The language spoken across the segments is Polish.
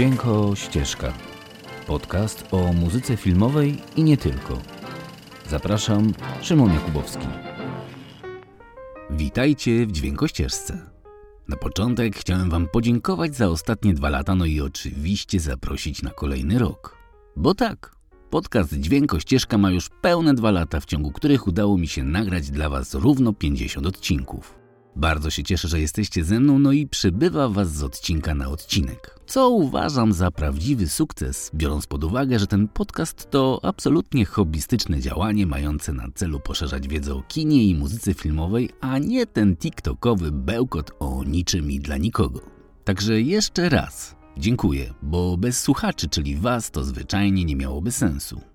Dźwięko Ścieżka. Podcast o muzyce filmowej i nie tylko. Zapraszam, Szymon Jakubowski. Witajcie w Dźwięko Ścieżce. Na początek chciałem Wam podziękować za ostatnie dwa lata, no i oczywiście zaprosić na kolejny rok. Bo tak, podcast Dźwięko Ścieżka ma już pełne dwa lata, w ciągu których udało mi się nagrać dla Was równo 50 odcinków. Bardzo się cieszę, że jesteście ze mną, no i przybywa Was z odcinka na odcinek. Co uważam za prawdziwy sukces, biorąc pod uwagę, że ten podcast to absolutnie hobbystyczne działanie mające na celu poszerzać wiedzę o kinie i muzyce filmowej, a nie ten TikTokowy bełkot o niczym i dla nikogo. Także jeszcze raz dziękuję, bo bez słuchaczy, czyli Was, to zwyczajnie nie miałoby sensu.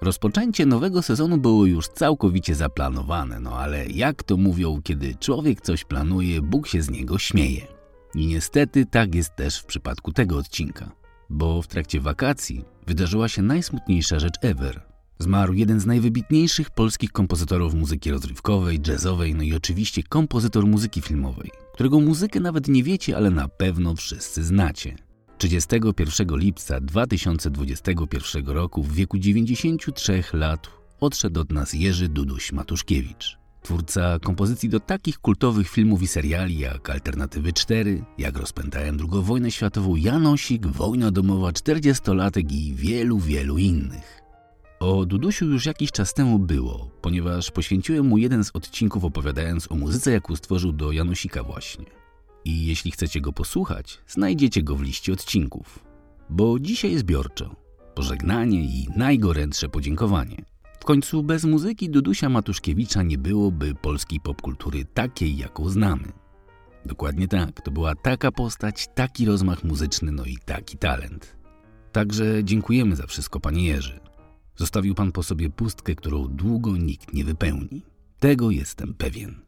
Rozpoczęcie nowego sezonu było już całkowicie zaplanowane, no ale jak to mówią, kiedy człowiek coś planuje, Bóg się z niego śmieje. I niestety tak jest też w przypadku tego odcinka, bo w trakcie wakacji wydarzyła się najsmutniejsza rzecz ever. Zmarł jeden z najwybitniejszych polskich kompozytorów muzyki rozrywkowej, jazzowej, no i oczywiście kompozytor muzyki filmowej, którego muzykę nawet nie wiecie, ale na pewno wszyscy znacie. 31 lipca 2021 roku w wieku 93 lat odszedł od nas Jerzy Duduś Matuszkiewicz. Twórca kompozycji do takich kultowych filmów i seriali jak Alternatywy 4, jak rozpętałem II wojnę światową, Janosik, Wojna domowa, 40-latek i wielu, wielu innych. O Dudusiu już jakiś czas temu było, ponieważ poświęciłem mu jeden z odcinków opowiadając o muzyce, jaką stworzył do Janosika właśnie. I jeśli chcecie go posłuchać, znajdziecie go w liście odcinków. Bo dzisiaj zbiorczo. Pożegnanie i najgorętsze podziękowanie. W końcu bez muzyki Dudusia Matuszkiewicza nie byłoby polskiej popkultury takiej, jaką znamy. Dokładnie tak, to była taka postać, taki rozmach muzyczny, no i taki talent. Także dziękujemy za wszystko, panie Jerzy. Zostawił pan po sobie pustkę, którą długo nikt nie wypełni. Tego jestem pewien.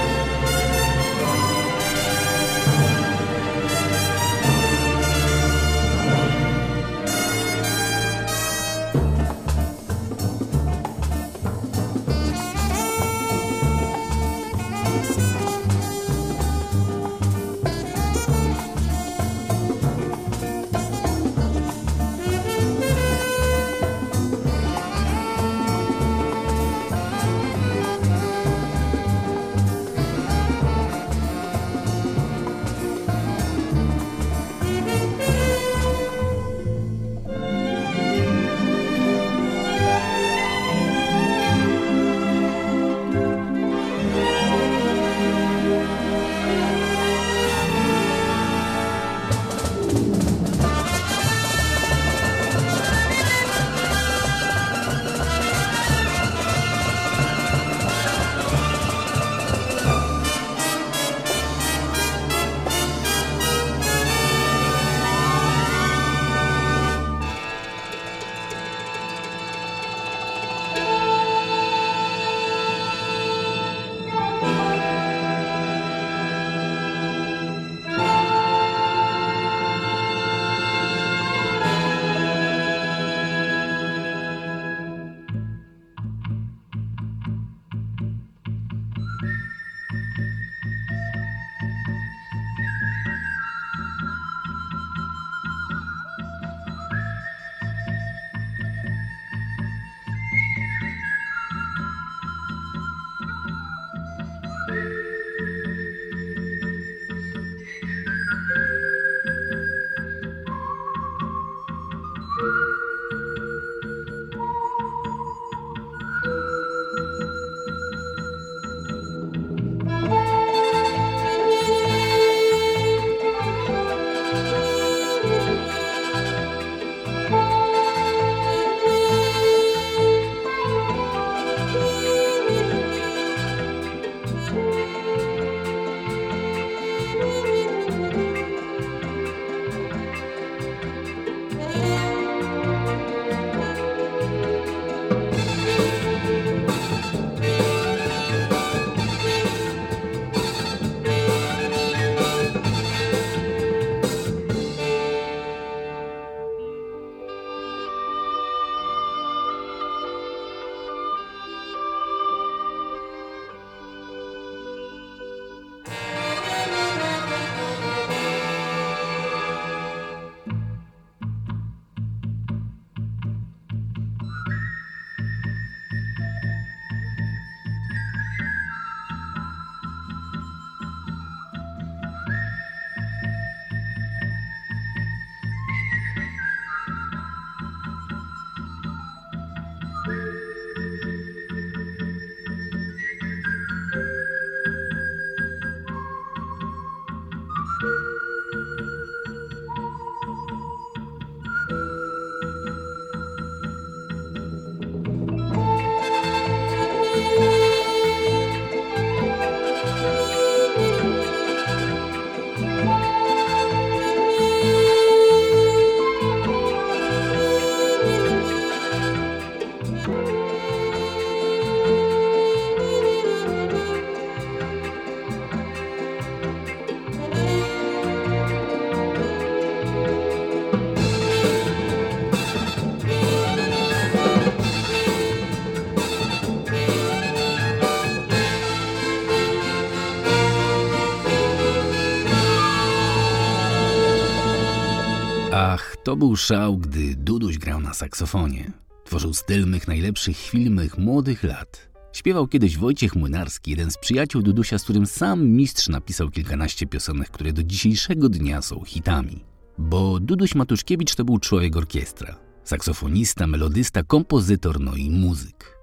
to był szał, gdy Duduś grał na saksofonie. Tworzył styl mych najlepszych chwil mych młodych lat. Śpiewał kiedyś Wojciech Młynarski, jeden z przyjaciół Dudusia, z którym sam mistrz napisał kilkanaście piosenek, które do dzisiejszego dnia są hitami. Bo Duduś Matuszkiewicz to był człowiek orkiestra. Saksofonista, melodysta, kompozytor, no i muzyk.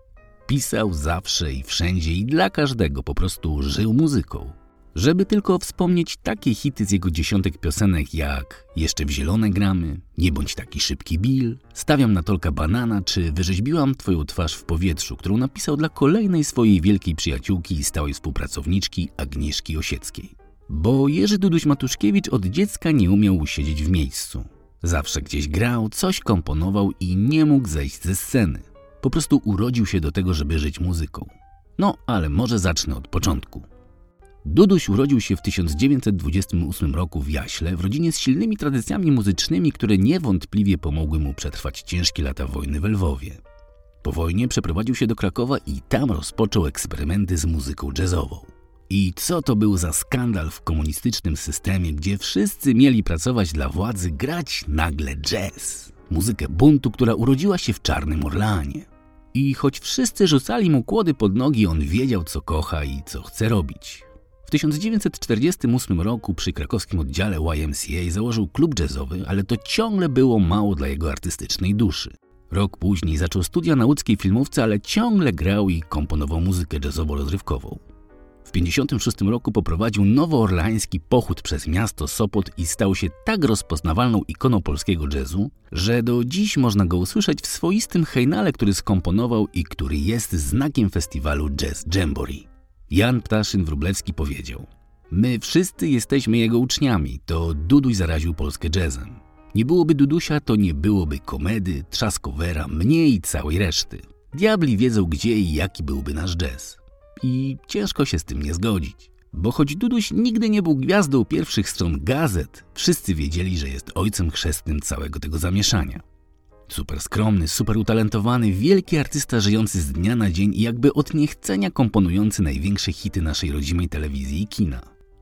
Pisał zawsze i wszędzie i dla każdego, po prostu żył muzyką. Żeby tylko wspomnieć takie hity z jego dziesiątek piosenek jak Jeszcze w zielone gramy, Nie bądź taki szybki Bill, Stawiam na tolka banana czy Wyrzeźbiłam twoją twarz w powietrzu, którą napisał dla kolejnej swojej wielkiej przyjaciółki i stałej współpracowniczki Agnieszki Osieckiej. Bo Jerzy Duduś Matuszkiewicz od dziecka nie umiał usiedzieć w miejscu. Zawsze gdzieś grał, coś komponował i nie mógł zejść ze sceny. Po prostu urodził się do tego, żeby żyć muzyką. No, ale może zacznę od początku. Duduś urodził się w 1928 roku w Jaśle w rodzinie z silnymi tradycjami muzycznymi, które niewątpliwie pomogły mu przetrwać ciężkie lata wojny w Lwowie. Po wojnie przeprowadził się do Krakowa i tam rozpoczął eksperymenty z muzyką jazzową. I co to był za skandal w komunistycznym systemie, gdzie wszyscy mieli pracować dla władzy, grać nagle jazz, muzykę buntu, która urodziła się w Czarnym Orlanie. I choć wszyscy rzucali mu kłody pod nogi, on wiedział, co kocha i co chce robić. W 1948 roku przy krakowskim oddziale YMCA założył klub jazzowy, ale to ciągle było mało dla jego artystycznej duszy. Rok później zaczął studia na łódzkiej filmówce, ale ciągle grał i komponował muzykę jazzowo-rozrywkową. W 1956 roku poprowadził nowoorlański pochód przez miasto Sopot i stał się tak rozpoznawalną ikoną polskiego jazzu, że do dziś można go usłyszeć w swoistym hejnale, który skomponował i który jest znakiem festiwalu Jazz Jamboree. Jan Ptaszyn-Wróblewski powiedział My wszyscy jesteśmy jego uczniami, to Duduś zaraził Polskę jazzem. Nie byłoby Dudusia, to nie byłoby komedy, trzaskowera, mnie i całej reszty. Diabli wiedzą gdzie i jaki byłby nasz jazz. I ciężko się z tym nie zgodzić. Bo choć Duduś nigdy nie był gwiazdą pierwszych stron gazet, wszyscy wiedzieli, że jest ojcem chrzestnym całego tego zamieszania. Super skromny, super utalentowany, wielki artysta żyjący z dnia na dzień i jakby od niechcenia komponujący największe hity naszej rodzimej telewizji i kina.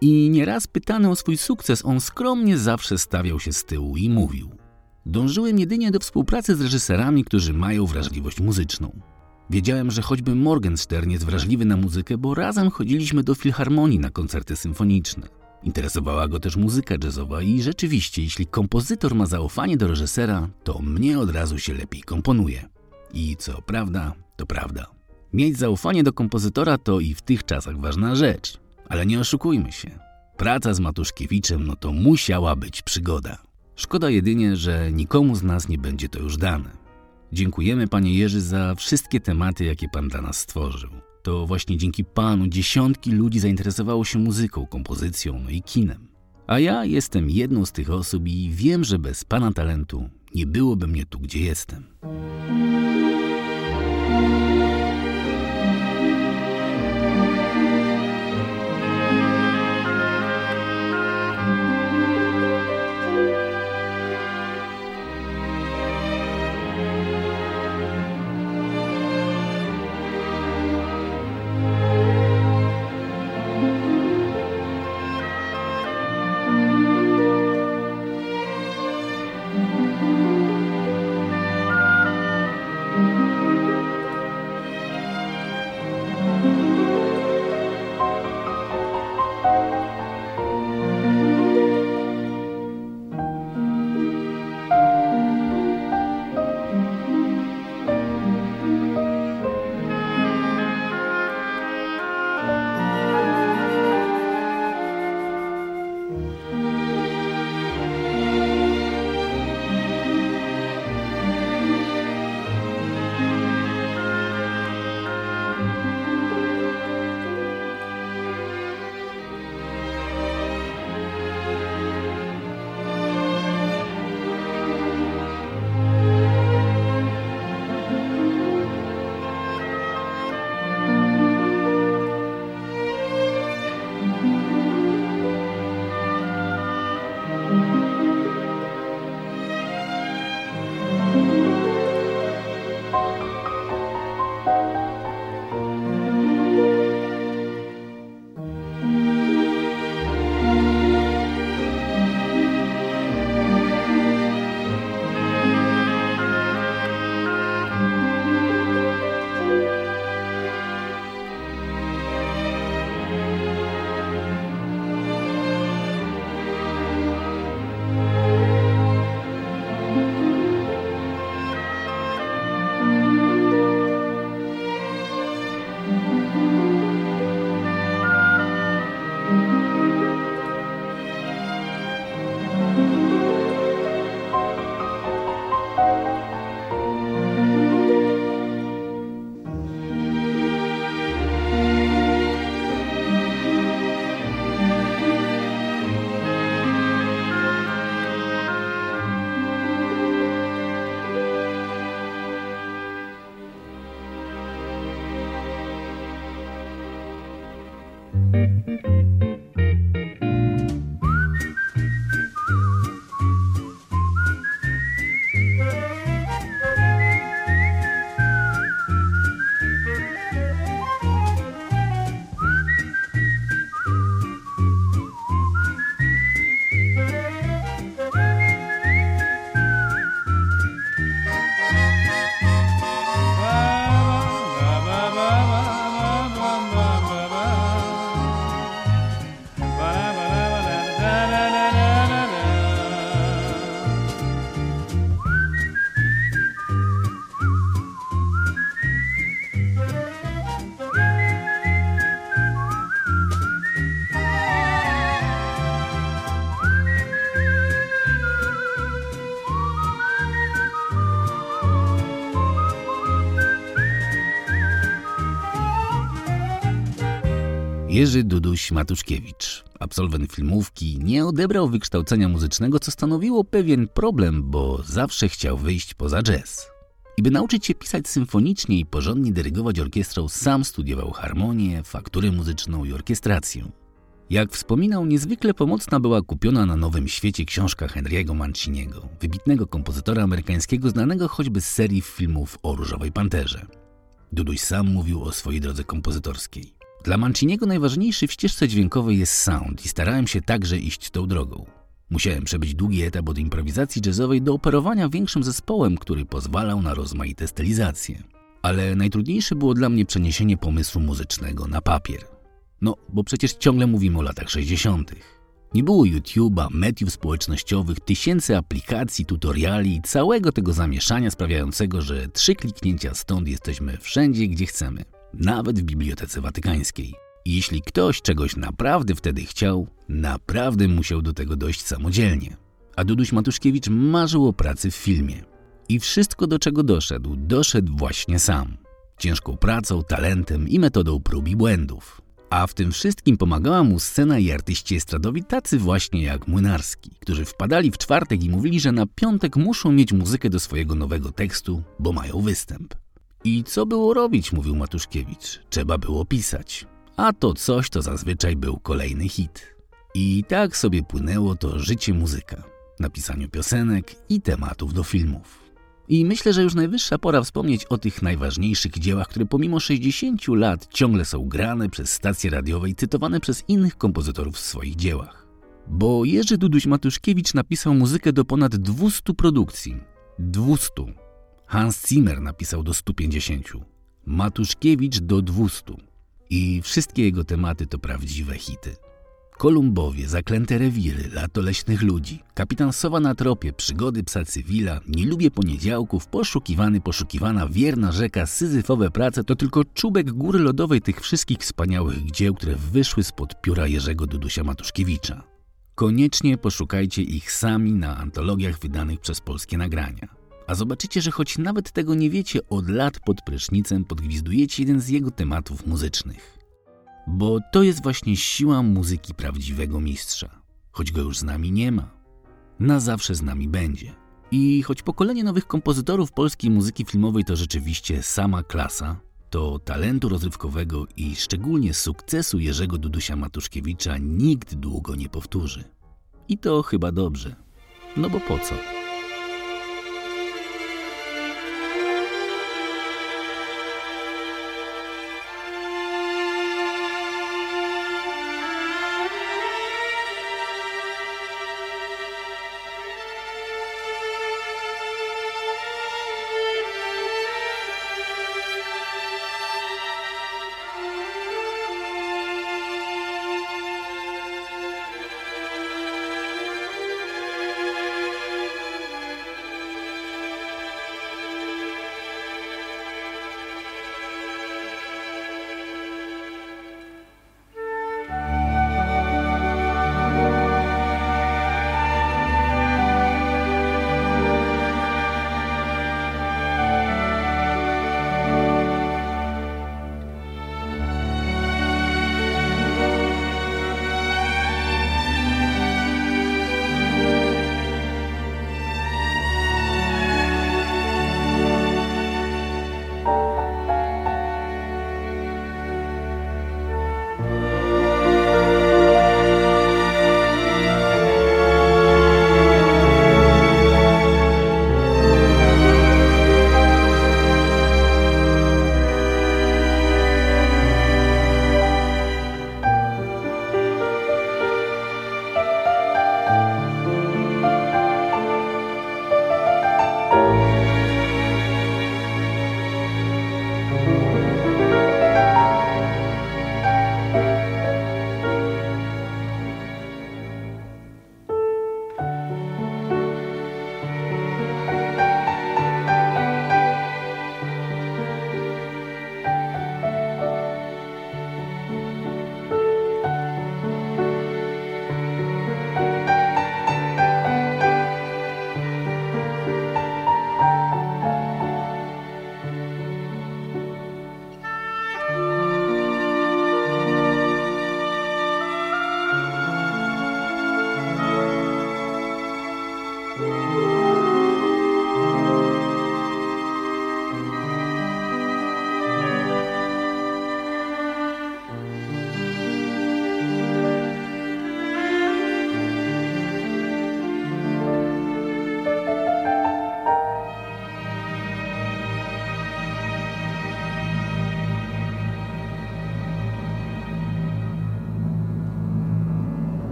I nieraz pytany o swój sukces, on skromnie zawsze stawiał się z tyłu i mówił: Dążyłem jedynie do współpracy z reżyserami, którzy mają wrażliwość muzyczną. Wiedziałem, że choćby Morgenstern jest wrażliwy na muzykę, bo razem chodziliśmy do filharmonii na koncerty symfoniczne. Interesowała go też muzyka jazzowa i rzeczywiście, jeśli kompozytor ma zaufanie do reżysera, to mnie od razu się lepiej komponuje. I co prawda, to prawda. Mieć zaufanie do kompozytora to i w tych czasach ważna rzecz. Ale nie oszukujmy się. Praca z Matuszkiewiczem no to musiała być przygoda. Szkoda jedynie, że nikomu z nas nie będzie to już dane. Dziękujemy panie Jerzy za wszystkie tematy, jakie pan dla nas stworzył. To właśnie dzięki panu dziesiątki ludzi zainteresowało się muzyką, kompozycją, no i kinem. A ja jestem jedną z tych osób i wiem, że bez pana talentu nie byłoby mnie tu, gdzie jestem. Jerzy Duduś Matuszkiewicz, absolwent filmówki, nie odebrał wykształcenia muzycznego, co stanowiło pewien problem, bo zawsze chciał wyjść poza jazz. I by nauczyć się pisać symfonicznie i porządnie dyrygować orkiestrą, sam studiował harmonię, fakturę muzyczną i orkiestrację. Jak wspominał, niezwykle pomocna była kupiona na Nowym Świecie książka Henry'ego Manciniego, wybitnego kompozytora amerykańskiego znanego choćby z serii filmów o Różowej Panterze. Duduś sam mówił o swojej drodze kompozytorskiej. Dla Manciniego najważniejszy w ścieżce dźwiękowej jest sound i starałem się także iść tą drogą. Musiałem przebyć długi etap od improwizacji jazzowej do operowania większym zespołem, który pozwalał na rozmaite stylizacje. Ale najtrudniejsze było dla mnie przeniesienie pomysłu muzycznego na papier. No, bo przecież ciągle mówimy o latach 60. Nie było YouTube'a, mediów społecznościowych, tysięcy aplikacji, tutoriali i całego tego zamieszania sprawiającego, że trzy kliknięcia stąd jesteśmy wszędzie, gdzie chcemy, nawet w Bibliotece Watykańskiej. Jeśli ktoś czegoś naprawdę wtedy chciał, naprawdę musiał do tego dojść samodzielnie. A Duduś Matuszkiewicz marzył o pracy w filmie. I wszystko, do czego doszedł, doszedł właśnie sam. Ciężką pracą, talentem i metodą prób i błędów. A w tym wszystkim pomagała mu scena i artyści estradowi tacy właśnie jak Młynarski, którzy wpadali w czwartek i mówili, że na piątek muszą mieć muzykę do swojego nowego tekstu, bo mają występ. I co było robić, mówił Matuszkiewicz. Trzeba było pisać. A to coś to zazwyczaj był kolejny hit. I tak sobie płynęło to życie muzyka, napisaniu piosenek i tematów do filmów. I myślę, że już najwyższa pora wspomnieć o tych najważniejszych dziełach, które pomimo 60 lat ciągle są grane przez stacje radiowe i cytowane przez innych kompozytorów w swoich dziełach. Bo Jerzy Duduś Matuszkiewicz napisał muzykę do ponad 200 produkcji. 200. Hans Zimmer napisał do 150. Matuszkiewicz do 200. I wszystkie jego tematy to prawdziwe hity. Kolumbowie, Zaklęte rewiry, Lato leśnych ludzi, Kapitan Sowa na tropie, Przygody psa cywila, Nie lubię poniedziałków, Poszukiwany, poszukiwana, Wierna rzeka, Syzyfowe prace to tylko czubek góry lodowej tych wszystkich wspaniałych dzieł, które wyszły spod pióra Jerzego Dudusia Matuszkiewicza. Koniecznie poszukajcie ich sami na antologiach wydanych przez polskie nagrania. A zobaczycie, że choć nawet tego nie wiecie, od lat pod prysznicem podgwizdujecie jeden z jego tematów muzycznych. Bo to jest właśnie siła muzyki prawdziwego mistrza. Choć go już z nami nie ma, na zawsze z nami będzie. I choć pokolenie nowych kompozytorów polskiej muzyki filmowej to rzeczywiście sama klasa, to talentu rozrywkowego i szczególnie sukcesu Jerzego Dudusia Matuszkiewicza nikt długo nie powtórzy. I to chyba dobrze. No bo po co?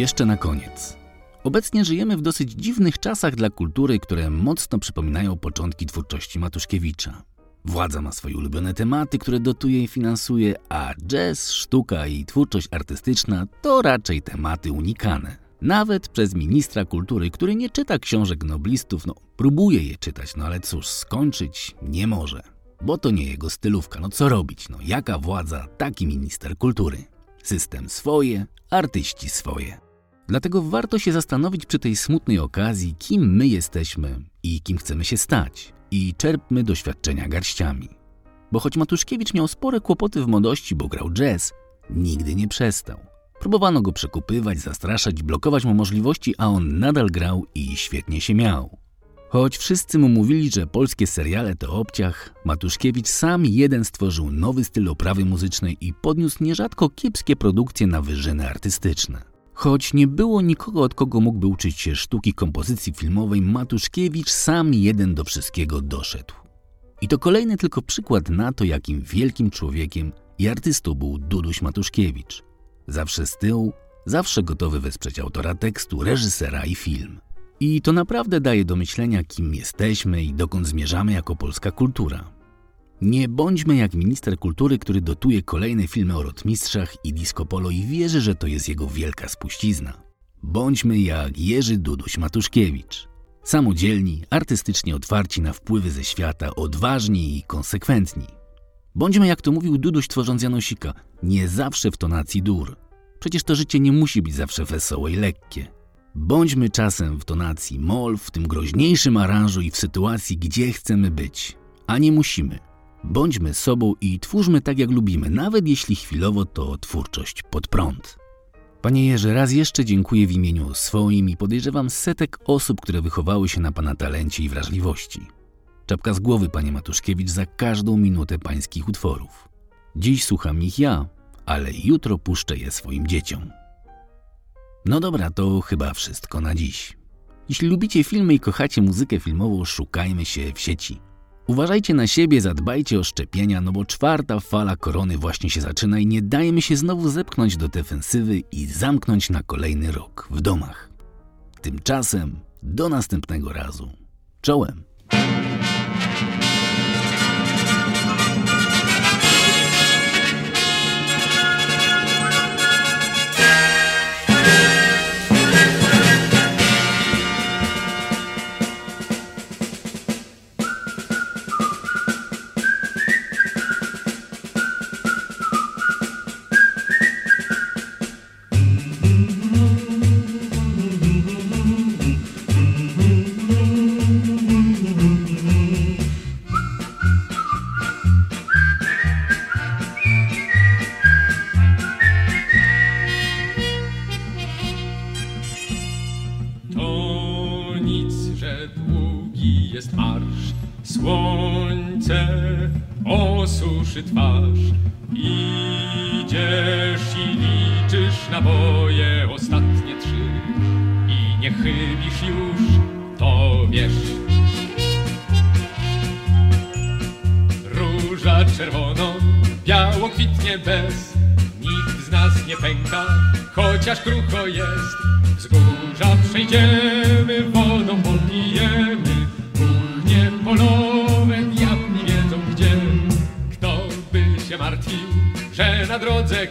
Jeszcze na koniec. Obecnie żyjemy w dosyć dziwnych czasach dla kultury, które mocno przypominają początki twórczości Matuszkiewicza. Władza ma swoje ulubione tematy, które dotuje i finansuje, a jazz, sztuka i twórczość artystyczna to raczej tematy unikane. Nawet przez ministra kultury, który nie czyta książek noblistów, no próbuje je czytać, no ale cóż, skończyć nie może. Bo to nie jego stylówka, no co robić, no jaka władza, taki minister kultury. System swoje, artyści swoje. Dlatego warto się zastanowić przy tej smutnej okazji, kim my jesteśmy i kim chcemy się stać. I czerpmy doświadczenia garściami. Bo choć Matuszkiewicz miał spore kłopoty w młodości, bo grał jazz, nigdy nie przestał. Próbowano go przekupywać, zastraszać, blokować mu możliwości, a on nadal grał i świetnie się miał. Choć wszyscy mu mówili, że polskie seriale to obciach, Matuszkiewicz sam jeden stworzył nowy styl oprawy muzycznej i podniósł nierzadko kiepskie produkcje na wyżyny artystyczne. Choć nie było nikogo, od kogo mógłby uczyć się sztuki kompozycji filmowej, Matuszkiewicz sam jeden do wszystkiego doszedł. I to kolejny tylko przykład na to, jakim wielkim człowiekiem i artystą był Duduś Matuszkiewicz. Zawsze z tyłu, zawsze gotowy wesprzeć autora tekstu, reżysera i film. I to naprawdę daje do myślenia, kim jesteśmy i dokąd zmierzamy jako polska kultura. Nie bądźmy jak minister kultury, który dotuje kolejne filmy o rotmistrzach i disco polo i wierzy, że to jest jego wielka spuścizna. Bądźmy jak Jerzy Duduś Matuszkiewicz. Samodzielni, artystycznie otwarci na wpływy ze świata, odważni i konsekwentni. Bądźmy jak to mówił Duduś tworząc Janosika, nie zawsze w tonacji dur. Przecież to życie nie musi być zawsze wesołe i lekkie. Bądźmy czasem w tonacji mol, w tym groźniejszym aranżu i w sytuacji, gdzie chcemy być, a nie musimy. Bądźmy sobą i twórzmy tak, jak lubimy, nawet jeśli chwilowo to twórczość pod prąd. Panie Jerzy, raz jeszcze dziękuję w imieniu swoim i podejrzewam setek osób, które wychowały się na Pana talencie i wrażliwości. Czapka z głowy, Panie Matuszkiewicz, za każdą minutę Pańskich utworów. Dziś słucham ich ja, ale jutro puszczę je swoim dzieciom. No dobra, to chyba wszystko na dziś. Jeśli lubicie filmy i kochacie muzykę filmową, szukajmy się w sieci. Uważajcie na siebie, zadbajcie o szczepienia, no bo czwarta fala korony właśnie się zaczyna i nie dajmy się znowu zepchnąć do defensywy i zamknąć na kolejny rok w domach. Tymczasem do następnego razu. Czołem!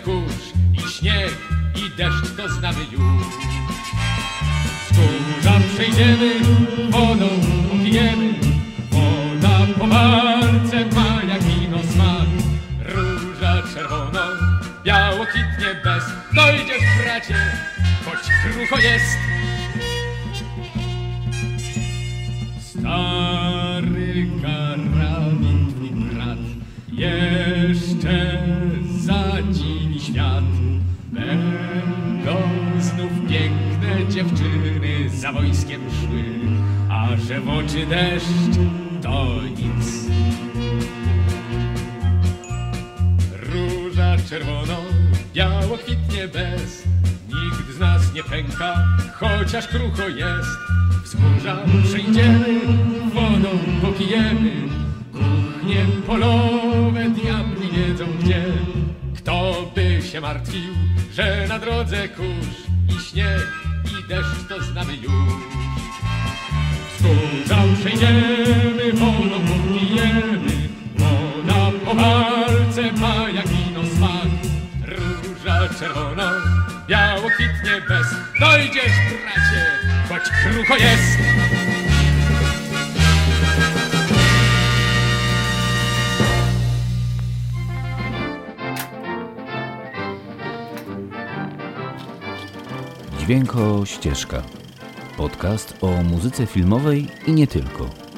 Kurz i śnieg i deszcz to znamy już. Wzgórza przejdziemy, wodą popijemy, woda po walce ma jak wino smak. Róża czerwono, biało kwitnie bez, dojdziesz bracie, choć krucho jest. Stary wojskiem szły, a że w oczy deszcz to nic. Róża czerwono, biało kwitnie bez, nikt z nas nie pęka, chociaż krucho jest. Wzgórza przejdziemy, wodą popijemy, kuchnie polowe diabli wiedzą gdzie. Kto by się martwił, że na drodze kurz i śnieg deszcz to znamy już. Wzgórza przejdziemy, wodą popijemy, woda po walce ma jak wino smak. Róża czerwona, biało kwitnie bez, dojdziesz bracie, choć krucho jest. Dźwięko Ścieżka. Podcast o muzyce filmowej i nie tylko.